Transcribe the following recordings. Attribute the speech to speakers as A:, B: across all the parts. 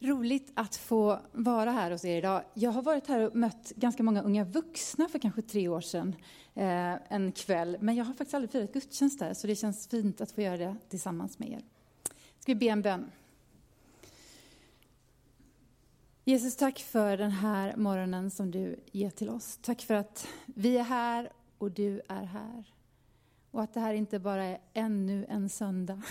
A: Roligt att få vara här hos er idag. Jag har varit här och mött ganska många unga vuxna för kanske tre år sedan, eh, en kväll. Men jag har faktiskt aldrig firat gudstjänst där, så det känns fint att få göra det tillsammans med er. Ska vi be en bön? Jesus, tack för den här morgonen som du ger till oss. Tack för att vi är här och du är här. Och att det här inte bara är ännu en söndag,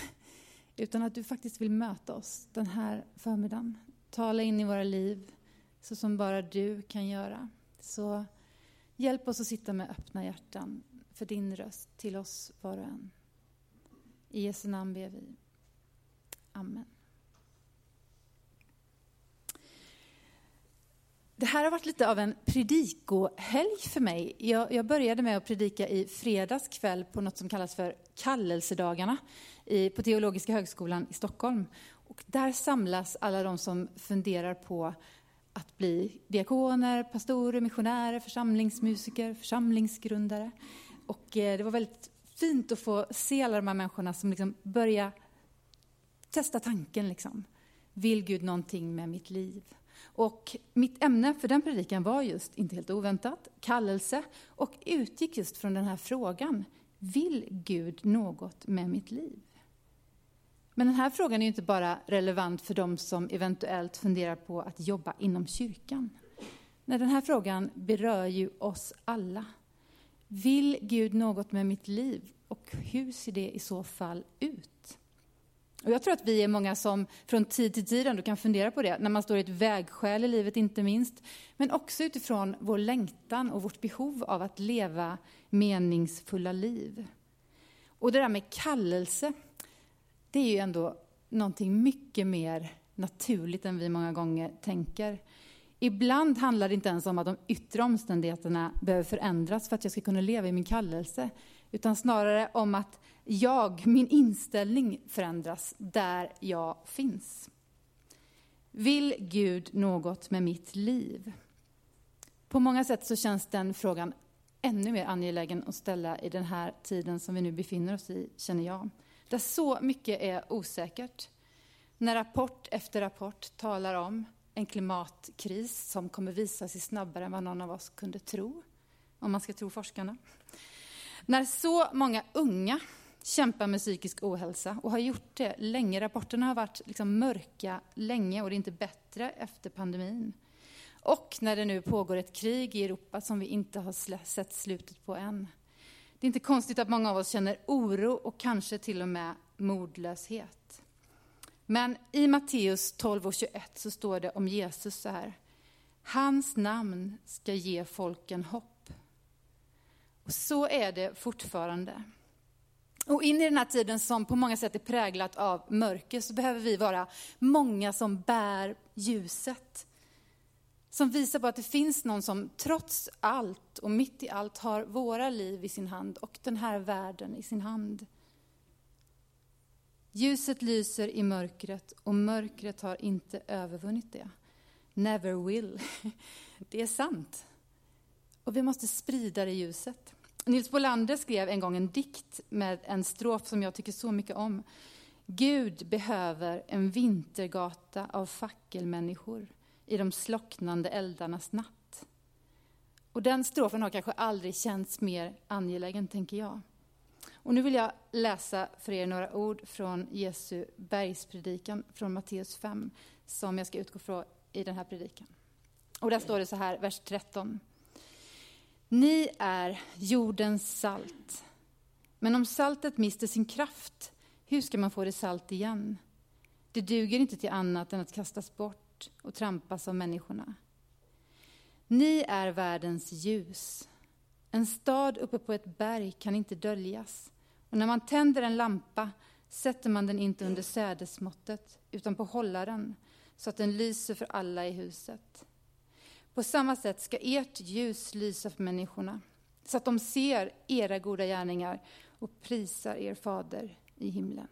A: utan att du faktiskt vill möta oss den här förmiddagen. Tala in i våra liv så som bara du kan göra. Så hjälp oss att sitta med öppna hjärtan för din röst till oss var och en. I Jesu namn ber vi. Amen. Det här har varit lite av en predikohelg för mig. Jag, jag, började med att predika i fredags kväll på något som kallas för kallelsedagarna i, på Teologiska högskolan i Stockholm. Och där samlas alla de som funderar på att bli diakoner, pastorer, missionärer, församlingsmusiker, församlingsgrundare. Och eh, det var väldigt fint att få se alla de här människorna som liksom börjar testa tanken. Liksom. Vill Gud någonting med mitt liv? Och mitt ämne för den predikan var just, inte helt oväntat, kallelse och utgick just från den här frågan. Vill Gud något med mitt liv? Men den här frågan är inte bara relevant för de som eventuellt funderar på att jobba inom kyrkan. Nej, den här frågan berör ju oss alla. Vill Gud något med mitt liv? Och hur ser det i så fall ut? Och jag tror att vi är många som från tid till tid ändå kan fundera på det, när man står i ett vägskäl i livet inte minst, men också utifrån vår längtan och vårt behov av att leva meningsfulla liv. Och det där med kallelse, det är ju ändå någonting mycket mer naturligt än vi många gånger tänker. Ibland handlar det inte ens om att de yttre omständigheterna behöver förändras för att jag ska kunna leva i min kallelse, utan snarare om att jag, min inställning förändras där jag finns. Vill Gud något med mitt liv? På många sätt så känns den frågan ännu mer angelägen att ställa i den här tiden som vi nu befinner oss i, känner jag. Där så mycket är osäkert. När rapport efter rapport talar om en klimatkris som kommer visa sig snabbare än vad någon av oss kunde tro, om man ska tro forskarna. När så många unga kämpar med psykisk ohälsa och har gjort det länge. Rapporterna har varit liksom mörka länge och det är inte bättre efter pandemin. Och när det nu pågår ett krig i Europa som vi inte har sett slutet på än. Det är inte konstigt att många av oss känner oro och kanske till och med modlöshet. Men i Matteus 12 och 21 så står det om Jesus så här. Hans namn ska ge folken hopp. Och så är det fortfarande. Och in i den här tiden som på många sätt är präglat av mörker så behöver vi vara många som bär ljuset. Som visar på att det finns någon som trots allt och mitt i allt har våra liv i sin hand och den här världen i sin hand. Ljuset lyser i mörkret och mörkret har inte övervunnit det. Never will. Det är sant. Och vi måste sprida det ljuset. Nils Bolander skrev en gång en dikt med en strof som jag tycker så mycket om. Gud behöver en vintergata av fackelmänniskor i de slocknande eldarnas natt. Och den strofen har kanske aldrig känts mer angelägen, tänker jag. Och nu vill jag läsa för er några ord från Jesu bergspredikan från Matteus 5, som jag ska utgå från i den här predikan. Och där står det så här, vers 13. Ni är jordens salt. Men om saltet mister sin kraft, hur ska man få det salt igen? Det duger inte till annat än att kastas bort och trampas av människorna. Ni är världens ljus. En stad uppe på ett berg kan inte döljas. Och när man tänder en lampa sätter man den inte under sädesmåttet utan på hållaren så att den lyser för alla i huset. På samma sätt ska ert ljus lysa för människorna, så att de ser era goda gärningar och prisar er fader i himlen.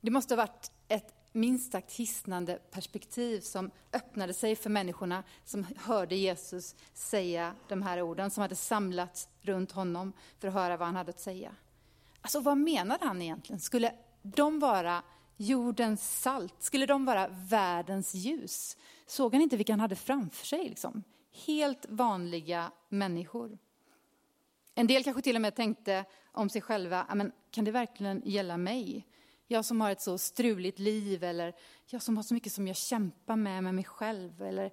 A: Det måste ha varit ett minst sagt hisnande perspektiv som öppnade sig för människorna som hörde Jesus säga de här orden, som hade samlats runt honom för att höra vad han hade att säga. Alltså vad menade han egentligen? Skulle de vara jordens salt, skulle de vara världens ljus? Såg han inte vilka han hade framför sig? Liksom? Helt vanliga människor. En del kanske till och med tänkte om sig själva, men kan det verkligen gälla mig? Jag som har ett så struligt liv eller jag som har så mycket som jag kämpar med med mig själv eller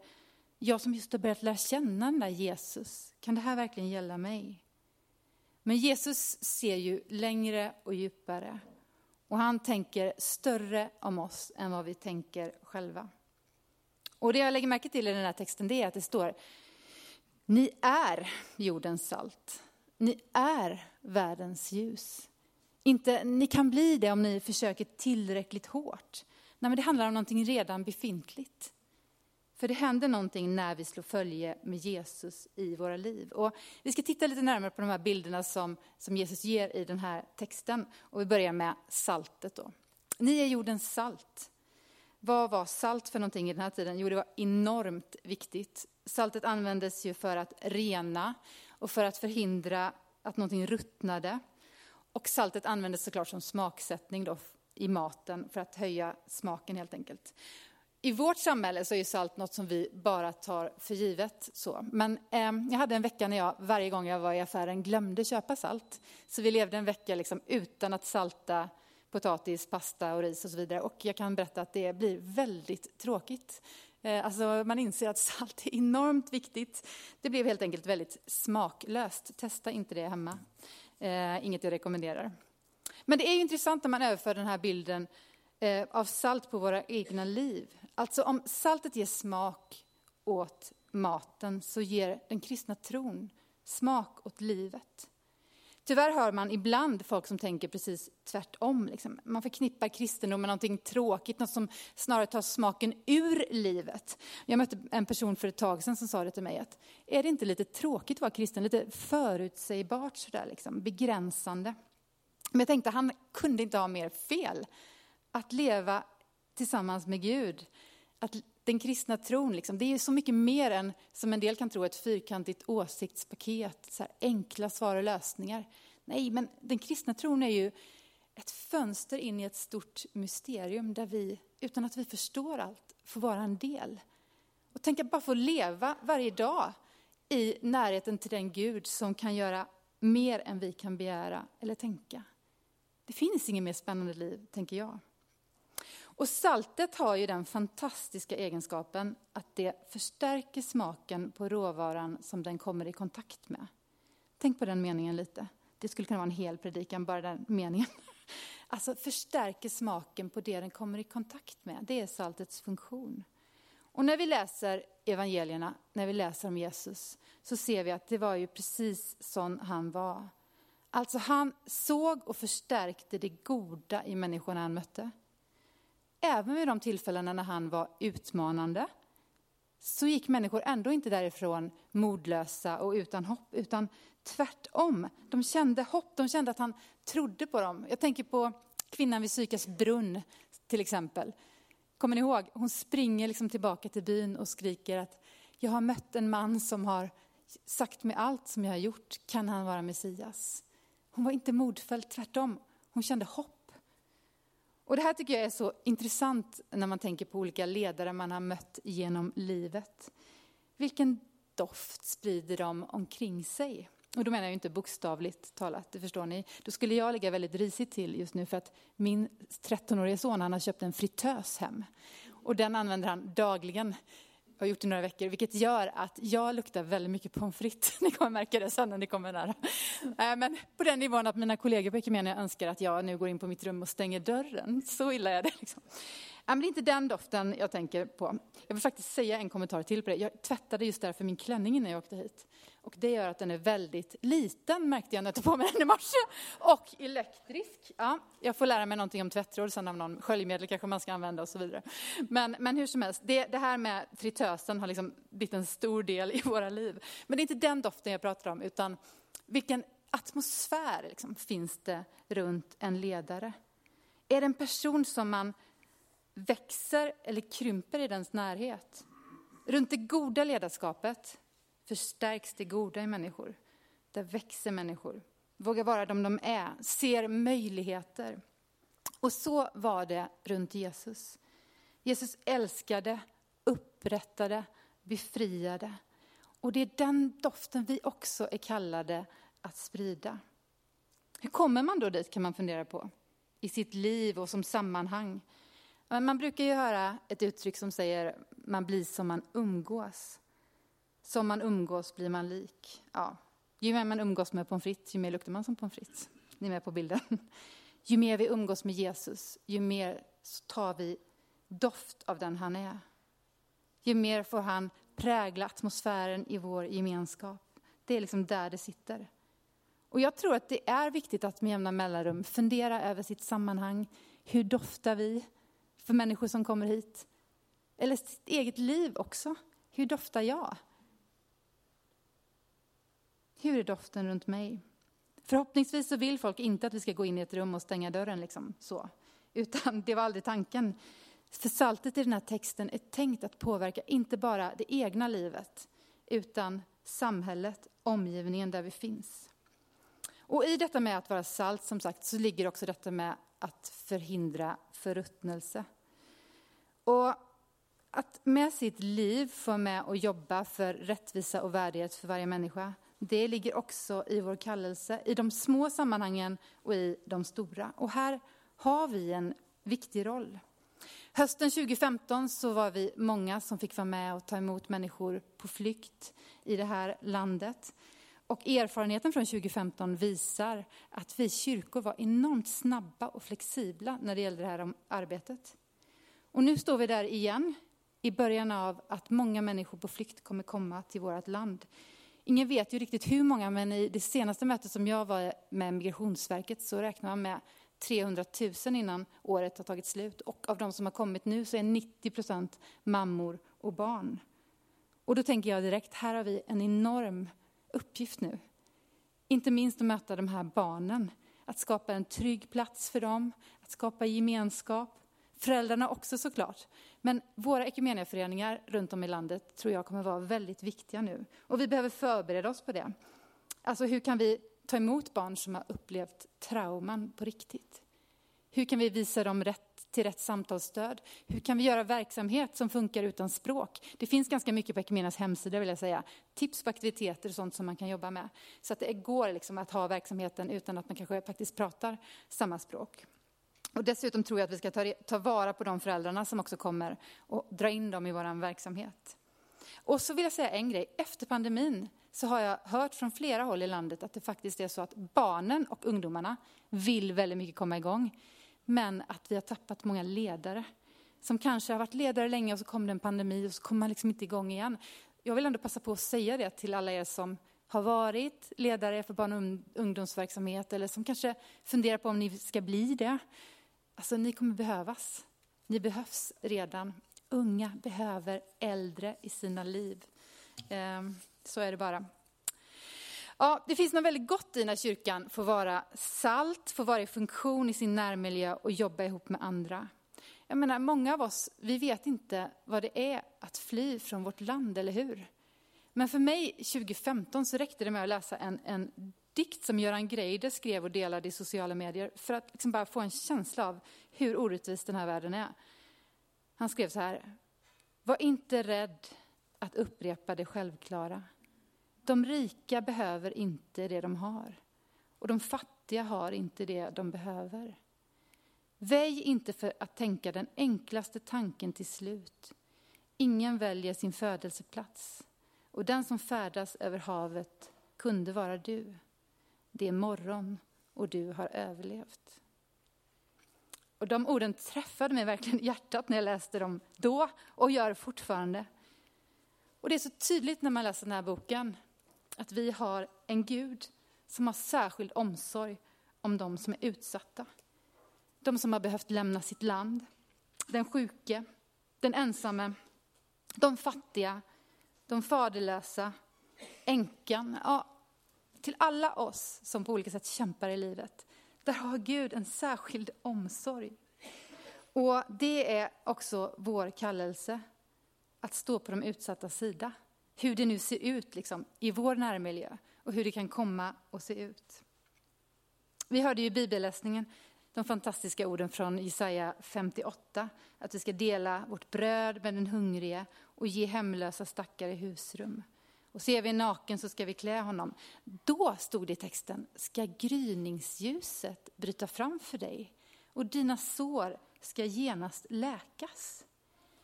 A: jag som just har börjat lära känna den där Jesus. Kan det här verkligen gälla mig? Men Jesus ser ju längre och djupare och han tänker större om oss än vad vi tänker själva. Och det jag lägger märke till i den här texten det är att det står Ni är jordens salt. Ni är världens ljus. Inte ni kan bli det om ni försöker tillräckligt hårt. Nej, men det handlar om någonting redan befintligt. För det händer någonting när vi slår följe med Jesus i våra liv. Och vi ska titta lite närmare på de här bilderna som, som Jesus ger i den här texten. Och vi börjar med saltet då. Ni är jordens salt. Vad var salt för någonting i den här tiden? Jo, det var enormt viktigt. Saltet användes ju för att rena och för att förhindra att någonting ruttnade. Och saltet användes såklart som smaksättning då i maten för att höja smaken helt enkelt. I vårt samhälle så är salt något som vi bara tar för givet. Så. Men eh, jag hade en vecka när jag varje gång jag var i affären glömde köpa salt. Så vi levde en vecka liksom utan att salta potatis, pasta och ris och så vidare. Och jag kan berätta att det blir väldigt tråkigt. Eh, alltså man inser att salt är enormt viktigt. Det blev helt enkelt väldigt smaklöst. Testa inte det hemma. Eh, inget jag rekommenderar. Men det är intressant när man överför den här bilden eh, av salt på våra egna liv. Alltså om saltet ger smak åt maten så ger den kristna tron smak åt livet. Tyvärr hör man ibland folk som tänker precis tvärtom. Liksom. Man förknippar kristendom med någonting tråkigt, något som snarare tar smaken ur livet. Jag mötte en person för ett tag sedan som sa det till mig att är det inte lite tråkigt att vara kristen, lite förutsägbart sådär, liksom, begränsande. Men jag tänkte han kunde inte ha mer fel. Att leva tillsammans med Gud, att den kristna tron, liksom, det är så mycket mer än, som en del kan tro, ett fyrkantigt åsiktspaket, så enkla svar och lösningar. Nej, men den kristna tron är ju ett fönster in i ett stort mysterium där vi, utan att vi förstår allt, får vara en del. Och tänk att bara få leva varje dag i närheten till den Gud som kan göra mer än vi kan begära eller tänka. Det finns inget mer spännande liv, tänker jag. Och saltet har ju den fantastiska egenskapen att det förstärker smaken på råvaran som den kommer i kontakt med. Tänk på den meningen lite. Det skulle kunna vara en hel predikan, bara den meningen. Alltså förstärker smaken på det den kommer i kontakt med. Det är saltets funktion. Och när vi läser evangelierna, när vi läser om Jesus, så ser vi att det var ju precis sån han var. Alltså han såg och förstärkte det goda i människorna han mötte även vid de tillfällena när han var utmanande, så gick människor ändå inte därifrån modlösa och utan hopp, utan tvärtom. De kände hopp, de kände att han trodde på dem. Jag tänker på kvinnan vid Sykars brunn till exempel. Kommer ni ihåg? Hon springer liksom tillbaka till byn och skriker att jag har mött en man som har sagt mig allt som jag har gjort. Kan han vara Messias? Hon var inte modfälld, tvärtom. Hon kände hopp. Och det här tycker jag är så intressant när man tänker på olika ledare man har mött genom livet. Vilken doft sprider de omkring sig? Och då menar jag inte bokstavligt talat, det förstår ni. Då skulle jag ligga väldigt risigt till just nu för att min 13-årige son han har köpt en fritös hem. Och den använder han dagligen har gjort i några veckor, vilket gör att jag luktar väldigt mycket pommes frites. Ni kommer märka det sen när ni kommer nära. Eh, men på den nivån att mina kollegor på Ekumenia önskar att jag nu går in på mitt rum och stänger dörren. Så illa är det. Liksom. Men det är inte den doften jag tänker på. Jag vill faktiskt säga en kommentar till på det. Jag tvättade just därför min klänning innan jag åkte hit. Och det gör att den är väldigt liten, märkte jag när jag tog på mig den i morse. Och elektrisk. Ja, jag får lära mig någonting om tvättråd sen av någon sköljmedel kanske man ska använda och så vidare. Men, men hur som helst, det, det här med fritösen har liksom blivit en stor del i våra liv. Men det är inte den doften jag pratar om, utan vilken atmosfär liksom, finns det runt en ledare? Är det en person som man växer eller krymper i dens närhet? Runt det goda ledarskapet förstärks det goda i människor. Där växer människor, vågar vara de de är, ser möjligheter. Och så var det runt Jesus. Jesus älskade, upprättade, befriade. Och det är den doften vi också är kallade att sprida. Hur kommer man då dit kan man fundera på. I sitt liv och som sammanhang. Man brukar ju höra ett uttryck som säger man blir som man umgås. Som man umgås blir man lik. Ja. Ju mer man umgås med pommes frites, ju mer luktar man som pommes frites. Ni är med på bilden. Ju mer vi umgås med Jesus, ju mer tar vi doft av den han är. Ju mer får han prägla atmosfären i vår gemenskap. Det är liksom där det sitter. Och jag tror att det är viktigt att med jämna mellanrum fundera över sitt sammanhang. Hur doftar vi för människor som kommer hit? Eller sitt eget liv också. Hur doftar jag? Hur är doften runt mig? Förhoppningsvis så vill folk inte att vi ska gå in i ett rum och stänga dörren liksom så. Utan det var aldrig tanken. För saltet i den här texten är tänkt att påverka inte bara det egna livet, utan samhället, omgivningen där vi finns. Och i detta med att vara salt, som sagt, så ligger också detta med att förhindra förruttnelse. Och att med sitt liv få med och jobba för rättvisa och värdighet för varje människa, det ligger också i vår kallelse, i de små sammanhangen och i de stora. Och här har vi en viktig roll. Hösten 2015 så var vi många som fick vara med och ta emot människor på flykt i det här landet. Och erfarenheten från 2015 visar att vi kyrkor var enormt snabba och flexibla när det gällde det här arbetet. Och nu står vi där igen i början av att många människor på flykt kommer komma till vårt land. Ingen vet ju riktigt hur många, men i det senaste mötet som jag var med Migrationsverket så räknar man med 300 000 innan året har tagit slut. Och av de som har kommit nu så är 90 procent mammor och barn. Och då tänker jag direkt, här har vi en enorm uppgift nu. Inte minst att möta de här barnen. Att skapa en trygg plats för dem, att skapa gemenskap. Föräldrarna också såklart. Men våra ekumeniaföreningar runt om i landet tror jag kommer vara väldigt viktiga nu. Och vi behöver förbereda oss på det. Alltså hur kan vi ta emot barn som har upplevt trauman på riktigt? Hur kan vi visa dem rätt till rätt samtalsstöd? Hur kan vi göra verksamhet som funkar utan språk? Det finns ganska mycket på Equmenias hemsida vill jag säga. Tips på aktiviteter och sånt som man kan jobba med. Så att det går liksom att ha verksamheten utan att man kanske faktiskt pratar samma språk. Och dessutom tror jag att vi ska ta, ta vara på de föräldrarna som också kommer och dra in dem i vår verksamhet. Och så vill jag säga en grej. Efter pandemin så har jag hört från flera håll i landet att det faktiskt är så att barnen och ungdomarna vill väldigt mycket komma igång. Men att vi har tappat många ledare som kanske har varit ledare länge och så kom det en pandemi och så kommer man liksom inte igång igen. Jag vill ändå passa på att säga det till alla er som har varit ledare för barn och ungdomsverksamhet eller som kanske funderar på om ni ska bli det. Alltså ni kommer behövas. Ni behövs redan. Unga behöver äldre i sina liv. Ehm, så är det bara. Ja, det finns något väldigt gott i när kyrkan får vara salt, får vara i funktion i sin närmiljö och jobba ihop med andra. Jag menar, många av oss, vi vet inte vad det är att fly från vårt land, eller hur? Men för mig 2015 så räckte det med att läsa en, en dikt som Göran Greider skrev och delade i sociala medier för att liksom bara få en känsla av hur orättvis den här världen är. Han skrev så här. Var inte rädd att upprepa det självklara. De rika behöver inte det de har och de fattiga har inte det de behöver. Väj inte för att tänka den enklaste tanken till slut. Ingen väljer sin födelseplats och den som färdas över havet kunde vara du. Det är morgon och du har överlevt. Och de orden träffade mig verkligen i hjärtat när jag läste dem då och gör fortfarande. Och det är så tydligt när man läser den här boken att vi har en Gud som har särskild omsorg om de som är utsatta. De som har behövt lämna sitt land, den sjuke, den ensamme, de fattiga, de faderlösa, änkan. Ja, till alla oss som på olika sätt kämpar i livet. Där har Gud en särskild omsorg. Och det är också vår kallelse, att stå på de utsatta sida. Hur det nu ser ut liksom, i vår närmiljö och hur det kan komma att se ut. Vi hörde ju i bibelläsningen de fantastiska orden från Jesaja 58. Att vi ska dela vårt bröd med den hungrige och ge hemlösa stackare husrum. Och ser vi en naken så ska vi klä honom. Då stod det i texten, ska gryningsljuset bryta fram för dig och dina sår ska genast läkas.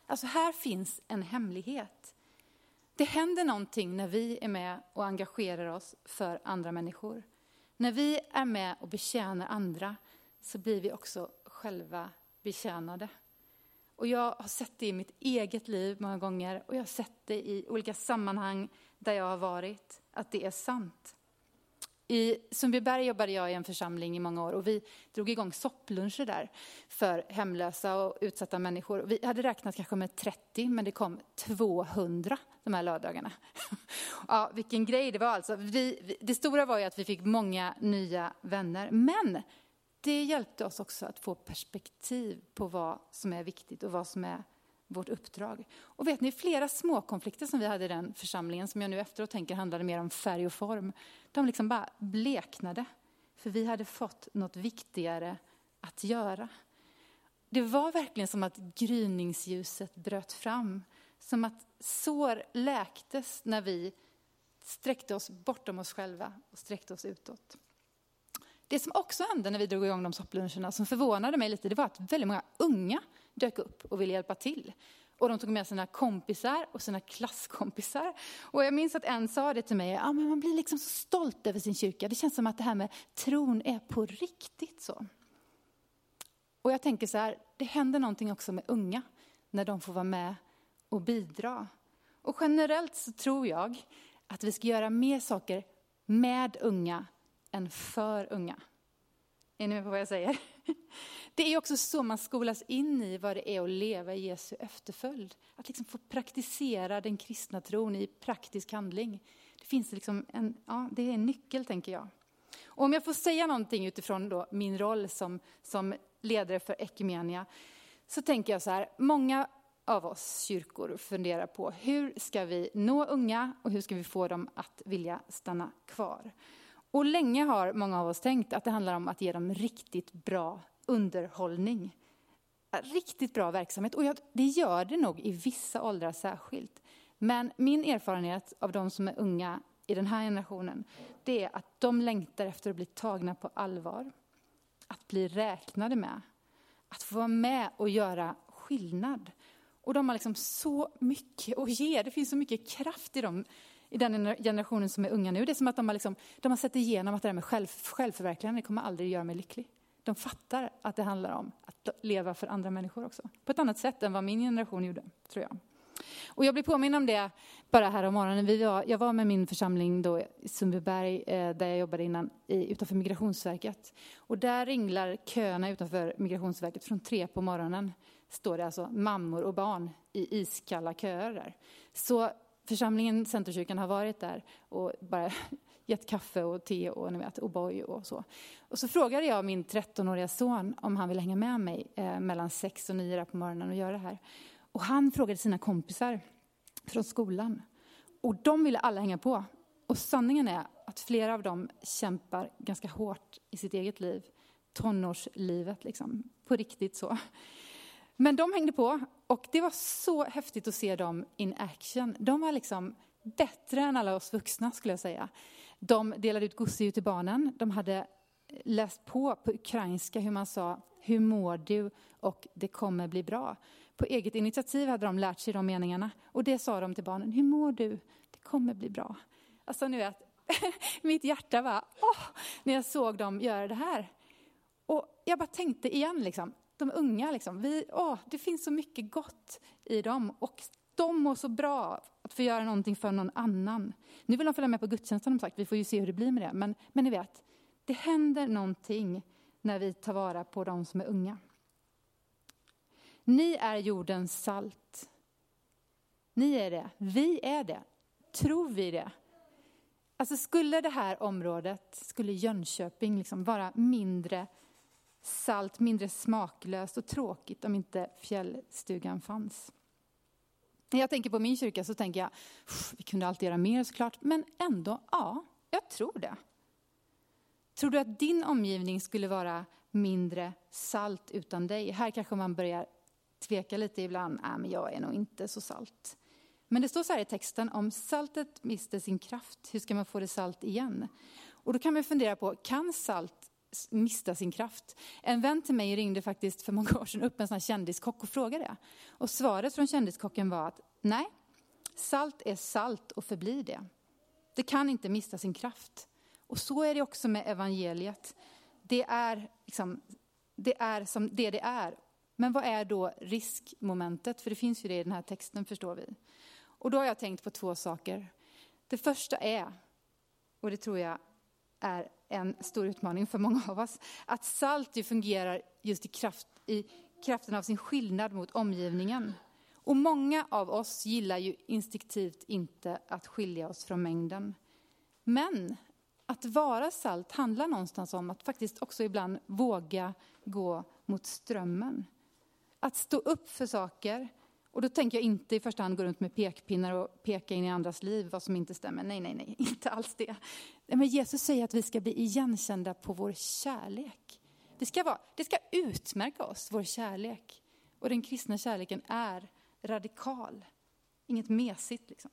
A: Alltså här finns en hemlighet. Det händer någonting när vi är med och engagerar oss för andra människor. När vi är med och betjänar andra så blir vi också själva betjänade. Och jag har sett det i mitt eget liv många gånger och jag har sett det i olika sammanhang där jag har varit, att det är sant. I Sundbyberg jobbade jag i en församling i många år och vi drog igång soppluncher där för hemlösa och utsatta människor. Vi hade räknat kanske med 30 men det kom 200 de här lördagarna. Ja, vilken grej det var alltså. Vi, det stora var ju att vi fick många nya vänner. Men det hjälpte oss också att få perspektiv på vad som är viktigt och vad som är vårt uppdrag. Och vet ni, flera små konflikter som vi hade i den församlingen, som jag nu efteråt tänker handlade mer om färg och form, de liksom bara bleknade. För vi hade fått något viktigare att göra. Det var verkligen som att gryningsljuset bröt fram. Som att sår läktes när vi sträckte oss bortom oss själva och sträckte oss utåt. Det som också hände när vi drog igång de soppluncherna, som förvånade mig lite, det var att väldigt många unga dök upp och ville hjälpa till. Och de tog med sina kompisar och sina klasskompisar. Och jag minns att en sa det till mig, ja, men man blir liksom så stolt över sin kyrka. Det känns som att det här med tron är på riktigt så. Och jag tänker så här, det händer någonting också med unga när de får vara med och bidra. Och generellt så tror jag att vi ska göra mer saker med unga än för unga. Är ni med på vad jag säger? Det är också så man skolas in i vad det är att leva i Jesu efterföljd. Att liksom få praktisera den kristna tron i praktisk handling. Det finns liksom en, ja, det är en nyckel tänker jag. Och om jag får säga någonting utifrån då min roll som, som ledare för Ekumenia, så tänker jag så här, många av oss kyrkor funderar på hur ska vi nå unga och hur ska vi få dem att vilja stanna kvar? Och länge har många av oss tänkt att det handlar om att ge dem riktigt bra underhållning. Riktigt bra verksamhet. Och det gör det nog i vissa åldrar särskilt. Men min erfarenhet av de som är unga i den här generationen, det är att de längtar efter att bli tagna på allvar. Att bli räknade med. Att få vara med och göra skillnad. Och de har liksom så mycket att ge. Det finns så mycket kraft i dem i den generationen som är unga nu. Det är som att de har, liksom, de har sett igenom att det där med själv, självförverkligande kommer aldrig göra mig lycklig. De fattar att det handlar om att leva för andra människor också. På ett annat sätt än vad min generation gjorde, tror jag. Och jag blir påminn om det bara här om morgonen. Vi var, jag var med min församling då i Sundbyberg, eh, där jag jobbade innan, i, utanför Migrationsverket. Och där ringlar köerna utanför Migrationsverket från tre på morgonen. Står det alltså mammor och barn i iskalla köer där. Så församlingen, Centerkyrkan, har varit där och bara gett kaffe och te och ni vet, O'boy och så. Och så frågade jag min 13-åriga son om han ville hänga med mig eh, mellan 6 och 9 på morgonen och göra det här. Och han frågade sina kompisar från skolan. Och de ville alla hänga på. Och sanningen är att flera av dem kämpar ganska hårt i sitt eget liv. Tonårslivet, liksom. På riktigt så. Men de hängde på och det var så häftigt att se dem in action. De var liksom bättre än alla oss vuxna skulle jag säga. De delade ut gosedjur till barnen. De hade läst på på ukrainska hur man sa hur mår du och det kommer bli bra. På eget initiativ hade de lärt sig de meningarna och det sa de till barnen. Hur mår du? Det kommer bli bra. Alltså nu vet, mitt hjärta var åh, när jag såg dem göra det här. Och jag bara tänkte igen liksom, de unga, liksom, vi, åh, det finns så mycket gott i dem och de mår så bra att få göra någonting för någon annan. Nu vill de följa med på gudstjänsten, sagt. vi får ju se hur det blir med det. Men, men ni vet, det händer någonting när vi tar vara på de som är unga. Ni är jordens salt. Ni är det. Vi är det. Tror vi det? Alltså skulle det här området, skulle Jönköping liksom vara mindre salt, mindre smaklöst och tråkigt om inte fjällstugan fanns. När jag tänker på min kyrka så tänker jag, vi kunde alltid göra mer såklart, men ändå, ja, jag tror det. Tror du att din omgivning skulle vara mindre salt utan dig. Här kanske man börjar tveka lite ibland. Nej, men jag är nog inte så salt. Men det står så här i texten, om saltet mister sin kraft, hur ska man få det salt igen? Och då kan man fundera på, kan salt mista sin kraft? En vän till mig ringde faktiskt för många år sedan upp en sån här kändiskock och frågade. Och svaret från kändiskocken var att nej, salt är salt och förblir det. Det kan inte mista sin kraft. Och så är det också med evangeliet. Det är, liksom, det är som det det är. Men vad är då riskmomentet? För det finns ju det i den här texten förstår vi. Och då har jag tänkt på två saker. Det första är, och det tror jag är en stor utmaning för många av oss, att salt ju fungerar just i, kraft, i kraften av sin skillnad mot omgivningen. Och många av oss gillar ju instinktivt inte att skilja oss från mängden. Men att vara salt handlar någonstans om att faktiskt också ibland våga gå mot strömmen. Att stå upp för saker. Och då tänker jag inte i första hand gå runt med pekpinnar och peka in i andras liv vad som inte stämmer. Nej, nej, nej, inte alls det. Men Jesus säger att vi ska bli igenkända på vår kärlek. Det ska, vara, det ska utmärka oss, vår kärlek. Och den kristna kärleken är radikal. Inget mesigt liksom.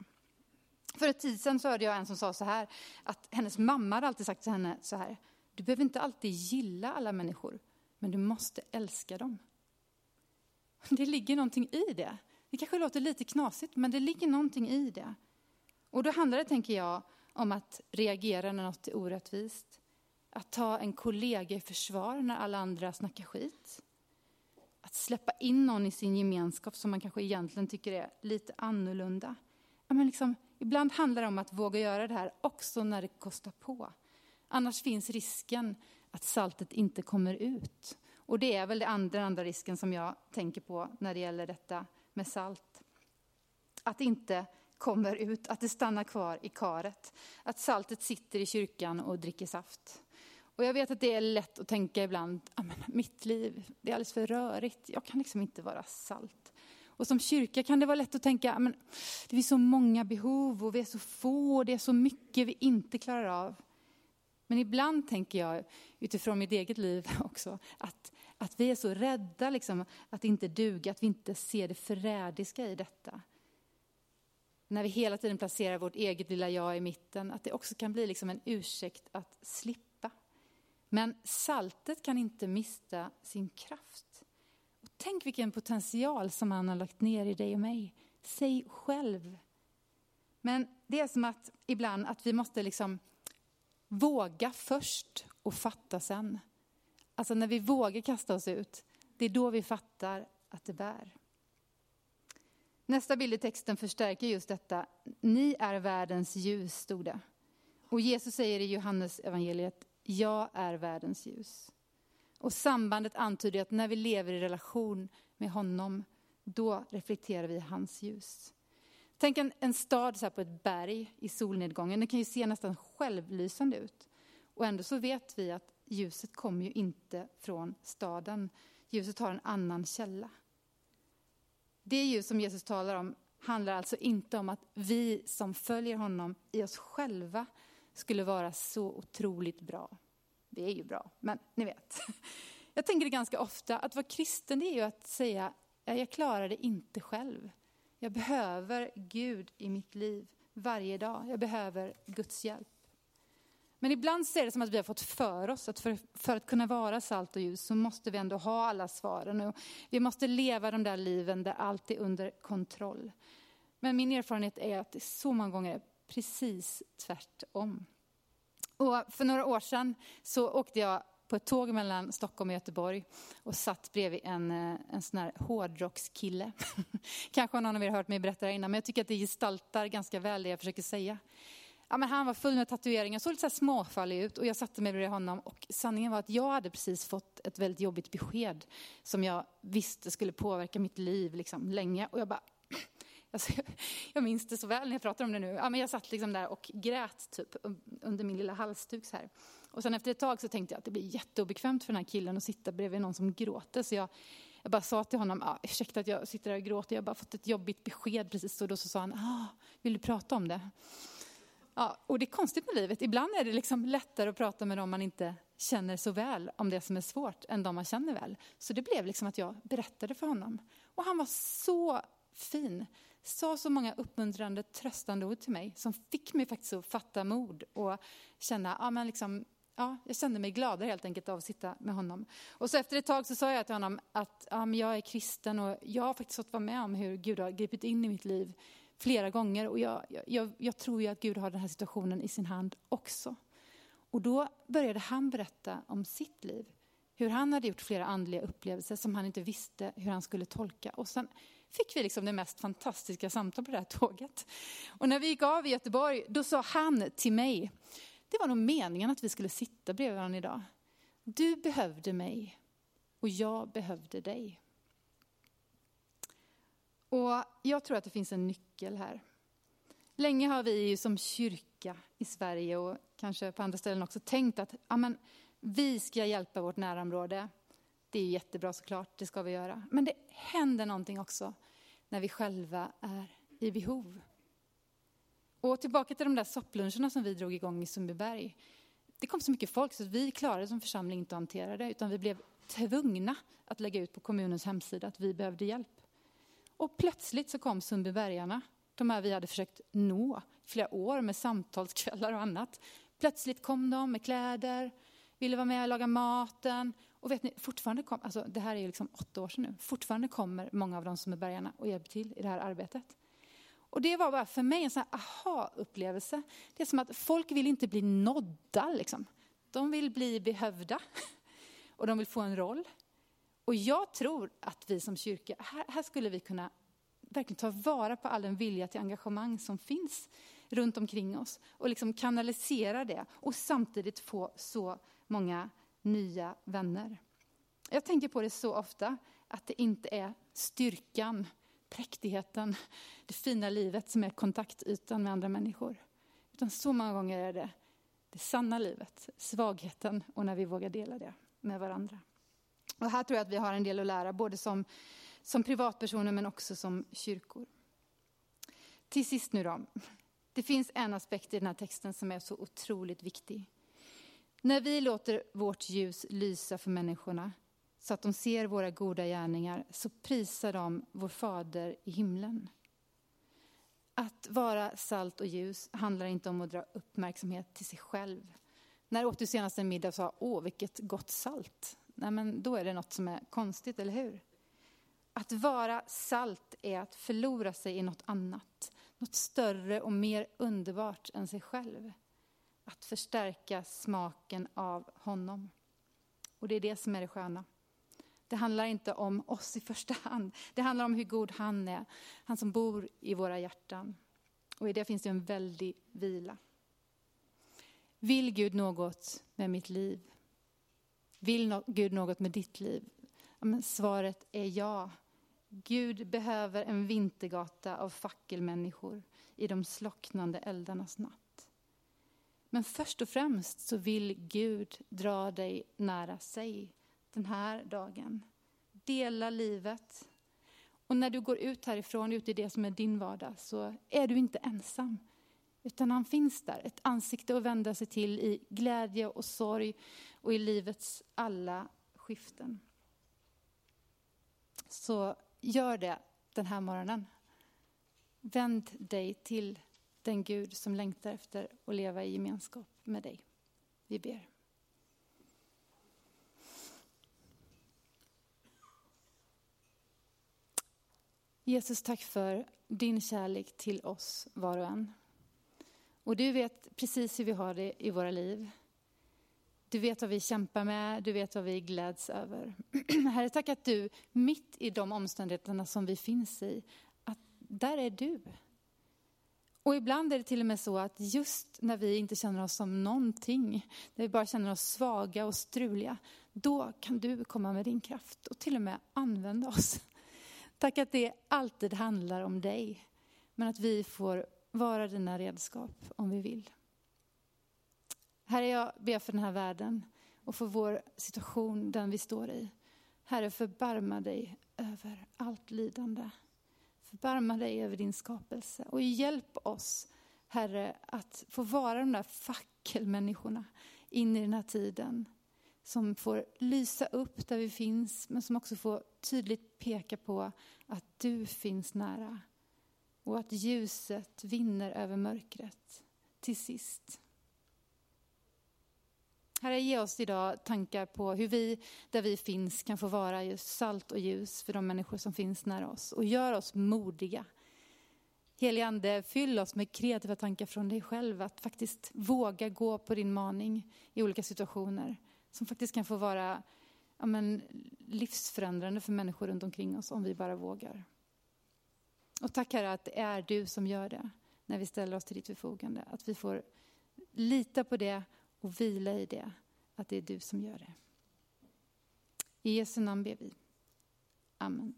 A: För ett tid sedan så hörde jag en som sa så här, att hennes mamma hade alltid sagt till henne så här, du behöver inte alltid gilla alla människor, men du måste älska dem. Det ligger någonting i det. Det kanske låter lite knasigt, men det ligger någonting i det. Och då handlar det, tänker jag, om att reagera när något är orättvist. Att ta en kollega i försvar när alla andra snackar skit. Att släppa in någon i sin gemenskap som man kanske egentligen tycker är lite annorlunda. Men liksom, ibland handlar det om att våga göra det här också när det kostar på. Annars finns risken att saltet inte kommer ut. Och det är väl den andra, den andra risken som jag tänker på när det gäller detta med salt. Att det inte kommer ut, att det stannar kvar i karet. Att saltet sitter i kyrkan och dricker saft. Och jag vet att det är lätt att tänka ibland, mitt liv, det är alldeles för rörigt, jag kan liksom inte vara salt. Och som kyrka kan det vara lätt att tänka, men det finns så många behov och vi är så få och det är så mycket vi inte klarar av. Men ibland tänker jag, utifrån mitt eget liv också, att, att vi är så rädda liksom, att inte duga, att vi inte ser det förrädiska i detta. När vi hela tiden placerar vårt eget lilla jag i mitten, att det också kan bli liksom en ursäkt att slippa. Men saltet kan inte mista sin kraft. Och tänk vilken potential som han har lagt ner i dig och mig. Säg själv. Men det är som att ibland att vi måste liksom våga först och fatta sen. Alltså när vi vågar kasta oss ut, det är då vi fattar att det bär. Nästa bild i texten förstärker just detta. Ni är världens ljus, stod det. Och Jesus säger i Johannes evangeliet, jag är världens ljus. Och sambandet antyder att när vi lever i relation med honom, då reflekterar vi hans ljus. Tänk en, en stad så på ett berg i solnedgången. Den kan ju se nästan självlysande ut. Och ändå så vet vi att ljuset kommer ju inte från staden. Ljuset har en annan källa. Det ljus som Jesus talar om handlar alltså inte om att vi som följer honom i oss själva skulle vara så otroligt bra. Vi är ju bra, men ni vet. Jag tänker det ganska ofta, att vara kristen det är ju att säga, jag klarar det inte själv. Jag behöver Gud i mitt liv varje dag. Jag behöver Guds hjälp. Men ibland ser det som att vi har fått för oss att för, för, att kunna vara salt och ljus så måste vi ändå ha alla svaren. Och vi måste leva de där liven där allt är under kontroll. Men min erfarenhet är att det så många gånger är precis tvärtom. Och för några år sedan så åkte jag på ett tåg mellan Stockholm och Göteborg och satt bredvid en, eh, en sån här hårdrockskille. Kanske har någon av er hört mig berätta det innan, men jag tycker att det gestaltar ganska väl det jag försöker säga. Ja, men han var full med tatueringar, såg lite så småfallig ut och jag satte mig bredvid honom. Och sanningen var att jag hade precis fått ett väldigt jobbigt besked som jag visste skulle påverka mitt liv liksom, länge. Och jag bara, alltså, jag minns det så väl när jag pratar om det nu. Ja, men jag satt liksom där och grät typ, under min lilla halsduk. Så här. Och sen efter ett tag så tänkte jag att det blir jätteobekvämt för den här killen att sitta bredvid någon som gråter. Så jag, jag bara sa till honom, ah, ursäkta att jag sitter där och gråter, jag har bara fått ett jobbigt besked precis. Och då så sa han, ah, vill du prata om det? Ja, och det är konstigt med livet. Ibland är det liksom lättare att prata med dem man inte känner så väl om det som är svårt än de man känner väl. Så det blev liksom att jag berättade för honom. Och han var så fin. Sa så många uppmuntrande, tröstande ord till mig som fick mig faktiskt att fatta mod och känna, ja men liksom, ja, jag kände mig gladare helt enkelt av att sitta med honom. Och så efter ett tag så sa jag till honom att ja, men jag är kristen och jag har faktiskt fått vara med om hur Gud har gripit in i mitt liv flera gånger och jag, jag, jag tror ju att Gud har den här situationen i sin hand också. Och då började han berätta om sitt liv. Hur han hade gjort flera andliga upplevelser som han inte visste hur han skulle tolka. Och sen fick vi liksom det mest fantastiska samtal på det här tåget. Och när vi gick av i Göteborg, då sa han till mig, det var nog meningen att vi skulle sitta bredvid varandra idag. Du behövde mig och jag behövde dig. Och jag tror att det finns en nyckel här. Länge har vi som kyrka i Sverige och kanske på andra ställen också tänkt att amen, vi ska hjälpa vårt närområde. Det är jättebra såklart, det ska vi göra. Men det händer någonting också när vi själva är i behov. Och tillbaka till de där soppluncherna som vi drog igång i Sundbyberg. Det kom så mycket folk så vi klarade som församling inte att hantera det, utan vi blev tvungna att lägga ut på kommunens hemsida att vi behövde hjälp. Och plötsligt så kom Sundbybergarna, de här vi hade försökt nå flera år med samtalskvällar och annat. Plötsligt kom de med kläder, ville vara med och laga maten. Och vet ni, fortfarande kom, alltså det här är ju liksom åtta år sedan nu, fortfarande kommer många av de som är bergarna och hjälper till i det här arbetet. Och det var bara för mig en sån här aha-upplevelse. Det är som att folk vill inte bli nådda liksom. De vill bli behövda och de vill få en roll. Och jag tror att vi som kyrka, här, här skulle vi kunna verkligen ta vara på all den vilja till engagemang som finns runt omkring oss och liksom kanalisera det och samtidigt få så många nya vänner. Jag tänker på det så ofta att det inte är styrkan, präktigheten, det fina livet som är kontaktytan med andra människor. Utan så många gånger är det det sanna livet, svagheten och när vi vågar dela det med varandra. Och här tror jag att vi har en del att lära, både som, som privatpersoner men också som kyrkor. Till sist nu då. Det finns en aspekt i den här texten som är så otroligt viktig. När vi låter vårt ljus lysa för människorna så att de ser våra goda gärningar så prisar de vår fader i himlen. Att vara salt och ljus handlar inte om att dra uppmärksamhet till sig själv. När åt du senast en middag och sa åh vilket gott salt? Nej men då är det något som är konstigt, eller hur? Att vara salt är att förlora sig i något annat. Något större och mer underbart än sig själv att förstärka smaken av honom. Och det är det som är det sköna. Det handlar inte om oss i första hand. Det handlar om hur god han är. Han som bor i våra hjärtan. Och i det finns det en väldig vila. Vill Gud något med mitt liv? Vill Gud något med ditt liv? Men svaret är ja. Gud behöver en vintergata av fackelmänniskor i de slocknande eldarnas natt. Men först och främst så vill Gud dra dig nära sig den här dagen. Dela livet. Och när du går ut härifrån, ut i det som är din vardag, så är du inte ensam. Utan han finns där, ett ansikte att vända sig till i glädje och sorg och i livets alla skiften. Så gör det den här morgonen. Vänd dig till den Gud som längtar efter att leva i gemenskap med dig. Vi ber. Jesus, tack för din kärlek till oss var och en. Och du vet precis hur vi har det i våra liv. Du vet vad vi kämpar med, du vet vad vi gläds över. Herre, tack att du mitt i de omständigheterna som vi finns i, att där är du. Och ibland är det till och med så att just när vi inte känner oss som någonting, när vi bara känner oss svaga och struliga, då kan du komma med din kraft och till och med använda oss. Tack att det alltid handlar om dig, men att vi får vara dina redskap om vi vill. Herre, jag ber för den här världen och för vår situation, den vi står i. Herre, förbarma dig över allt lidande. Förbarma dig över din skapelse och hjälp oss Herre, att få vara de där fackelmänniskorna in i den här tiden. Som får lysa upp där vi finns, men som också får tydligt peka på att du finns nära. Och att ljuset vinner över mörkret till sist. Herre, ge oss idag tankar på hur vi, där vi finns, kan få vara just salt och ljus för de människor som finns nära oss. Och gör oss modiga. Helige Ande, fyll oss med kreativa tankar från dig själv. Att faktiskt våga gå på din maning i olika situationer. Som faktiskt kan få vara ja, men, livsförändrande för människor runt omkring oss om vi bara vågar. Och tack Herre att det är du som gör det när vi ställer oss till ditt förfogande. Att vi får lita på det och vila i det, att det är du som gör det. I Jesu namn ber vi. Amen.